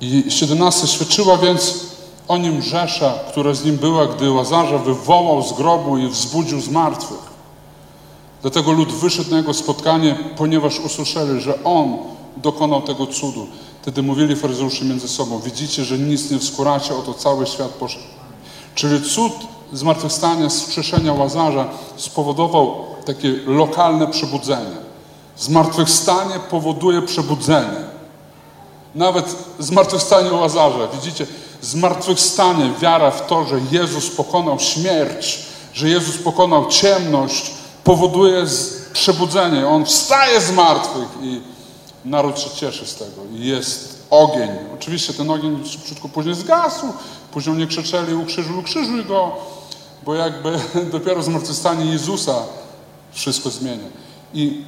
I 17 świadczyła więc o nim Rzesza, która z nim była, gdy Łazarza wywołał z grobu i wzbudził z martwych. Dlatego lud wyszedł na jego spotkanie, ponieważ usłyszeli, że on dokonał tego cudu. Wtedy mówili faryzeusze między sobą, widzicie, że nic nie wskóracie, oto cały świat poszedł. Czyli cud zmartwychwstania, skrzeszenia Łazarza spowodował takie lokalne przebudzenie. Zmartwychwstanie powoduje przebudzenie. Nawet zmartwychwstanie Łazarza, widzicie, zmartwychwstanie, wiara w to, że Jezus pokonał śmierć, że Jezus pokonał ciemność, powoduje przebudzenie. On wstaje z martwych i naród się cieszy z tego. I jest ogień. Oczywiście ten ogień szybciutko później zgasł, później nie krzyczeli ukrzyżuj, ukrzyżuj go, bo jakby dopiero zmartwychwstanie Jezusa wszystko zmienia. I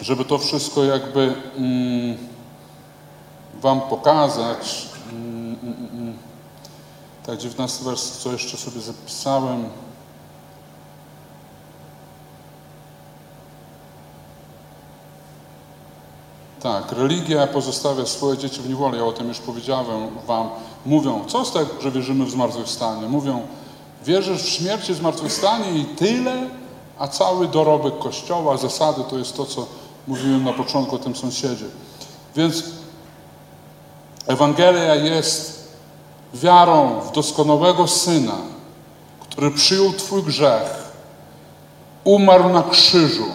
żeby to wszystko jakby mm, wam pokazać, mm, mm, mm, tak 19 wers, co jeszcze sobie zapisałem, Tak, religia pozostawia swoje dzieci w niewoli. Ja o tym już powiedziałem wam. Mówią, co z tego, że wierzymy w zmartwychwstanie? Mówią, wierzysz w śmierć i zmartwychwstanie i tyle, a cały dorobek Kościoła, zasady to jest to, co mówiłem na początku o tym sąsiedzie. Więc Ewangelia jest wiarą w doskonałego Syna, który przyjął Twój grzech, umarł na krzyżu,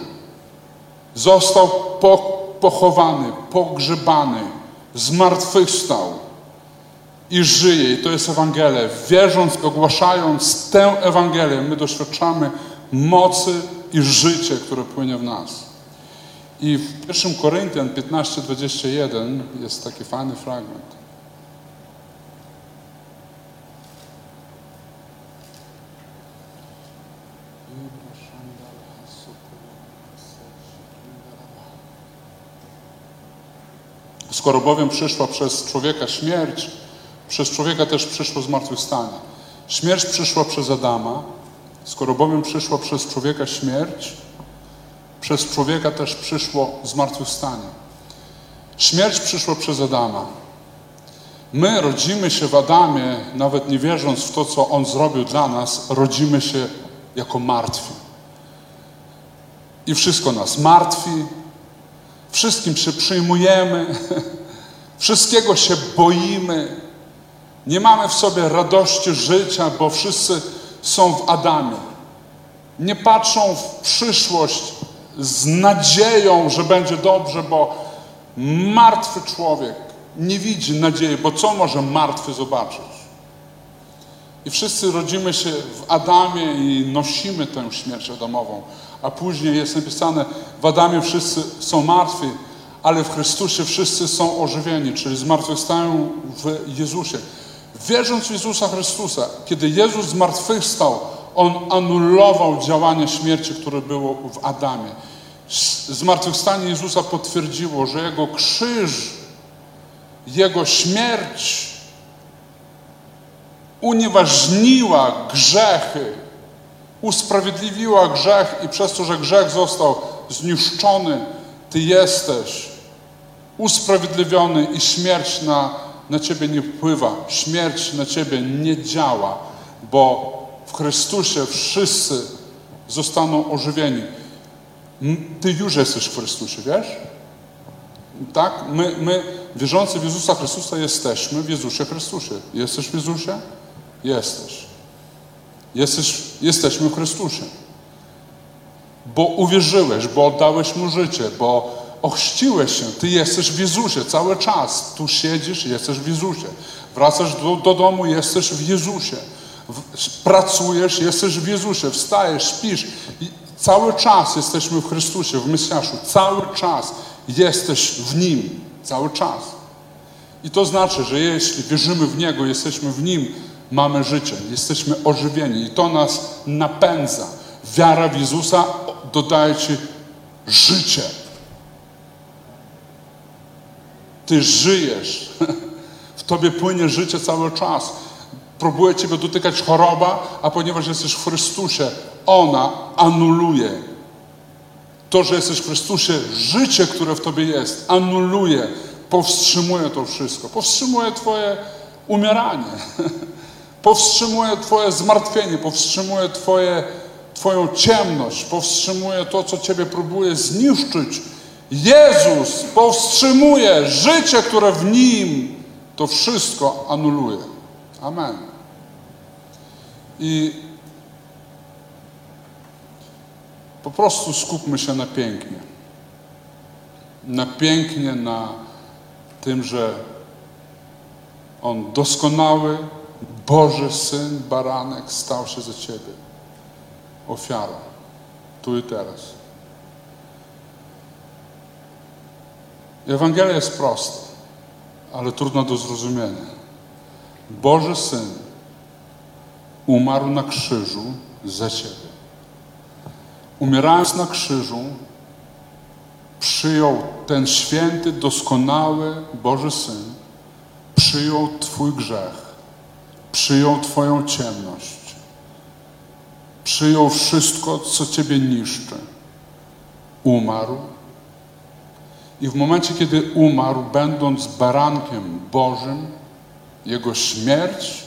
został po pochowany, pogrzebany, zmartwychwstał i żyje. I to jest Ewangelia. Wierząc, ogłaszając tę Ewangelię, my doświadczamy mocy i życie, które płynie w nas. I w 1 Koryntian 15:21 jest taki fajny fragment. Skoro bowiem przyszła przez człowieka śmierć, przez człowieka też przyszło zmartwychwstanie. Śmierć przyszła przez Adama, skoro bowiem przyszła przez człowieka śmierć, przez człowieka też przyszło zmartwychwstanie. Śmierć przyszła przez Adama. My rodzimy się w Adamie, nawet nie wierząc w to, co On zrobił dla nas, rodzimy się jako martwi. I wszystko nas martwi, Wszystkim się przyjmujemy, wszystkiego się boimy. Nie mamy w sobie radości życia, bo wszyscy są w Adamie. Nie patrzą w przyszłość z nadzieją, że będzie dobrze, bo martwy człowiek nie widzi nadziei, bo co może martwy zobaczyć? I wszyscy rodzimy się w Adamie i nosimy tę śmierć Adamową a później jest napisane, w Adamie wszyscy są martwi, ale w Chrystusie wszyscy są ożywieni, czyli zmartwychwstają w Jezusie. Wierząc w Jezusa Chrystusa, kiedy Jezus zmartwychwstał, On anulował działanie śmierci, które było w Adamie. Zmartwychwstanie Jezusa potwierdziło, że Jego krzyż, Jego śmierć unieważniła grzechy, usprawiedliwiła grzech i przez to, że grzech został zniszczony, Ty jesteś usprawiedliwiony i śmierć na, na Ciebie nie wpływa, śmierć na Ciebie nie działa, bo w Chrystusie wszyscy zostaną ożywieni. Ty już jesteś w Chrystusie, wiesz? Tak? My, my wierzący w Jezusa Chrystusa jesteśmy w Jezusie Chrystusie. Jesteś w Jezusie? Jesteś. Jesteś, jesteśmy w Chrystusie. Bo uwierzyłeś, bo oddałeś Mu życie, bo ochrzciłeś się. Ty jesteś w Jezusie cały czas. Tu siedzisz, jesteś w Jezusie. Wracasz do, do domu, jesteś w Jezusie. Pracujesz, jesteś w Jezusie. Wstajesz, śpisz. I cały czas jesteśmy w Chrystusie, w Mesjaszu. Cały czas jesteś w Nim. Cały czas. I to znaczy, że jeśli wierzymy w Niego, jesteśmy w Nim, mamy życie, jesteśmy ożywieni i to nas napędza. Wiara w Jezusa dodaje Ci życie. Ty żyjesz. W tobie płynie życie cały czas. Próbuje ciebie dotykać choroba, a ponieważ jesteś w Chrystusie, ona anuluje. To, że jesteś w Chrystusie, życie, które w tobie jest, anuluje, powstrzymuje to wszystko. Powstrzymuje twoje umieranie. Powstrzymuje twoje zmartwienie, powstrzymuje twoje, twoją ciemność, powstrzymuje to, co ciebie próbuje zniszczyć. Jezus powstrzymuje życie, które w Nim to wszystko anuluje. Amen. I po prostu skupmy się na pięknie. Na pięknie, na tym, że On doskonały, Boży Syn, baranek stał się za Ciebie. Ofiarą. Tu i teraz. Ewangelia jest prosta, ale trudna do zrozumienia. Boży Syn umarł na krzyżu za Ciebie. Umierając na krzyżu, przyjął ten święty, doskonały Boży Syn, przyjął Twój grzech, przyjął Twoją ciemność, przyjął wszystko, co Ciebie niszczy. Umarł i w momencie, kiedy umarł, będąc barankiem Bożym, jego śmierć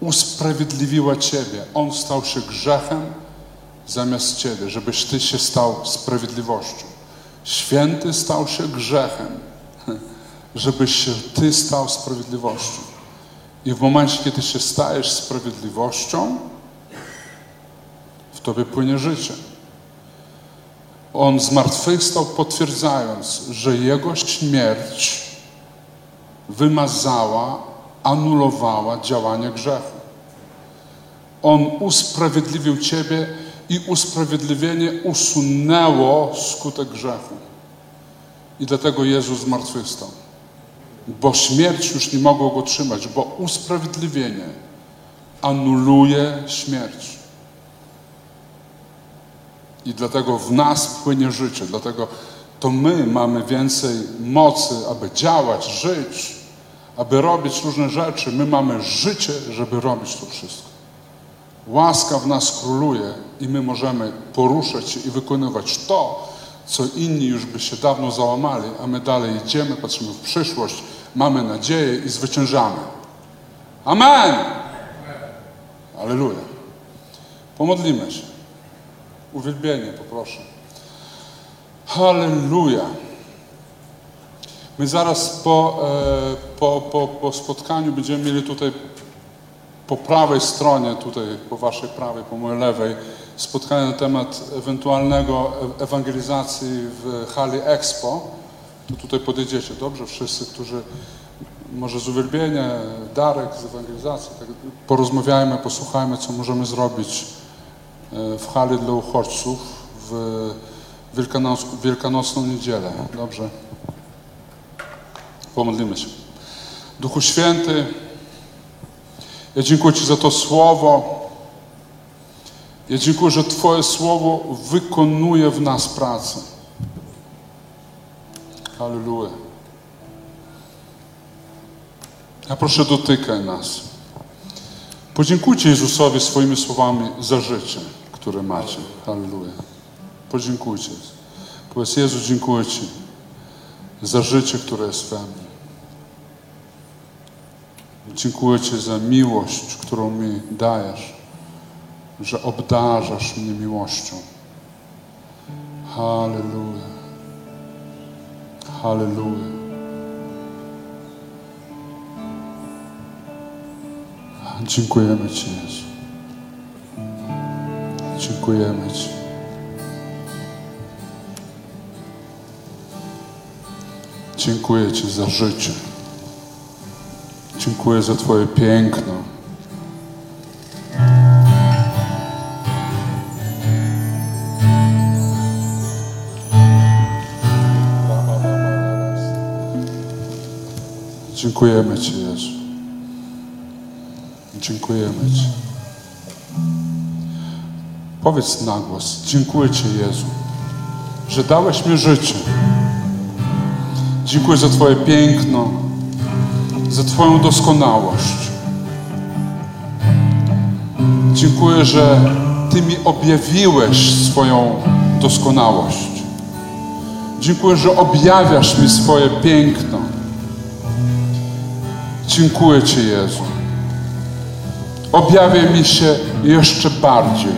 usprawiedliwiła Ciebie. On stał się grzechem zamiast Ciebie, żebyś Ty się stał sprawiedliwością. Święty stał się grzechem, żebyś się Ty stał sprawiedliwością. I w momencie, kiedy się stajesz sprawiedliwością, w Tobie płynie życie. On zmartwychwstał, potwierdzając, że Jego śmierć wymazała, anulowała działanie grzechu. On usprawiedliwił Ciebie i usprawiedliwienie usunęło skutek grzechu. I dlatego Jezus zmartwychwstał. Bo śmierć już nie mogła go trzymać, bo usprawiedliwienie anuluje śmierć. I dlatego w nas płynie życie, dlatego to my mamy więcej mocy, aby działać, żyć, aby robić różne rzeczy. My mamy życie, żeby robić to wszystko. Łaska w nas króluje i my możemy poruszać się i wykonywać to, co inni już by się dawno załamali, a my dalej idziemy, patrzymy w przyszłość, mamy nadzieję i zwyciężamy. Amen! Aleluja. Pomodlimy się. Uwielbienie poproszę. Halleluja. My zaraz po, e, po, po, po spotkaniu będziemy mieli tutaj po prawej stronie, tutaj po waszej prawej, po mojej lewej, spotkanie na temat ewentualnego ewangelizacji w hali Expo. To tutaj podejdziecie, dobrze? Wszyscy, którzy może z uwielbienia, Darek z ewangelizacji, tak, porozmawiajmy, posłuchajmy, co możemy zrobić e, w hali dla uchodźców w Wielkanoc, Wielkanocną niedzielę. Dobrze? Pomodlimy się. Duchu Święty, ja dziękuję Ci za to słowo. Ja dziękuję, że Twoje słowo wykonuje w nas pracę. Halleluja. Ja proszę, dotykaj nas. Podziękujcie Jezusowi swoimi słowami za życie, które macie. Halleluja. Podziękujcie. Powiedz, Jezu, dziękuję Ci za życie, które jest we mnie. Dziękuję Ci za miłość, którą mi dajesz, że obdarzasz mnie miłością. Halleluja. Halleluja. Dziękujemy Ci, Jezu. Dziękujemy Ci. Dziękuję Ci za życie. Dziękuję za Twoje piękno. Dziękujemy Ci, Jezu. Dziękujemy Ci. Powiedz na głos. Dziękuję Ci, Jezu, że dałeś mi życie. Dziękuję za Twoje piękno, za Twoją doskonałość. Dziękuję, że Ty mi objawiłeś swoją doskonałość. Dziękuję, że objawiasz mi swoje piękno. Dziękuję Ci, Jezu. Objawiaj mi się jeszcze bardziej.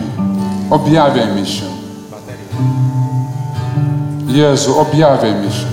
Objawiaj mi się. Jezu, objawiaj mi się.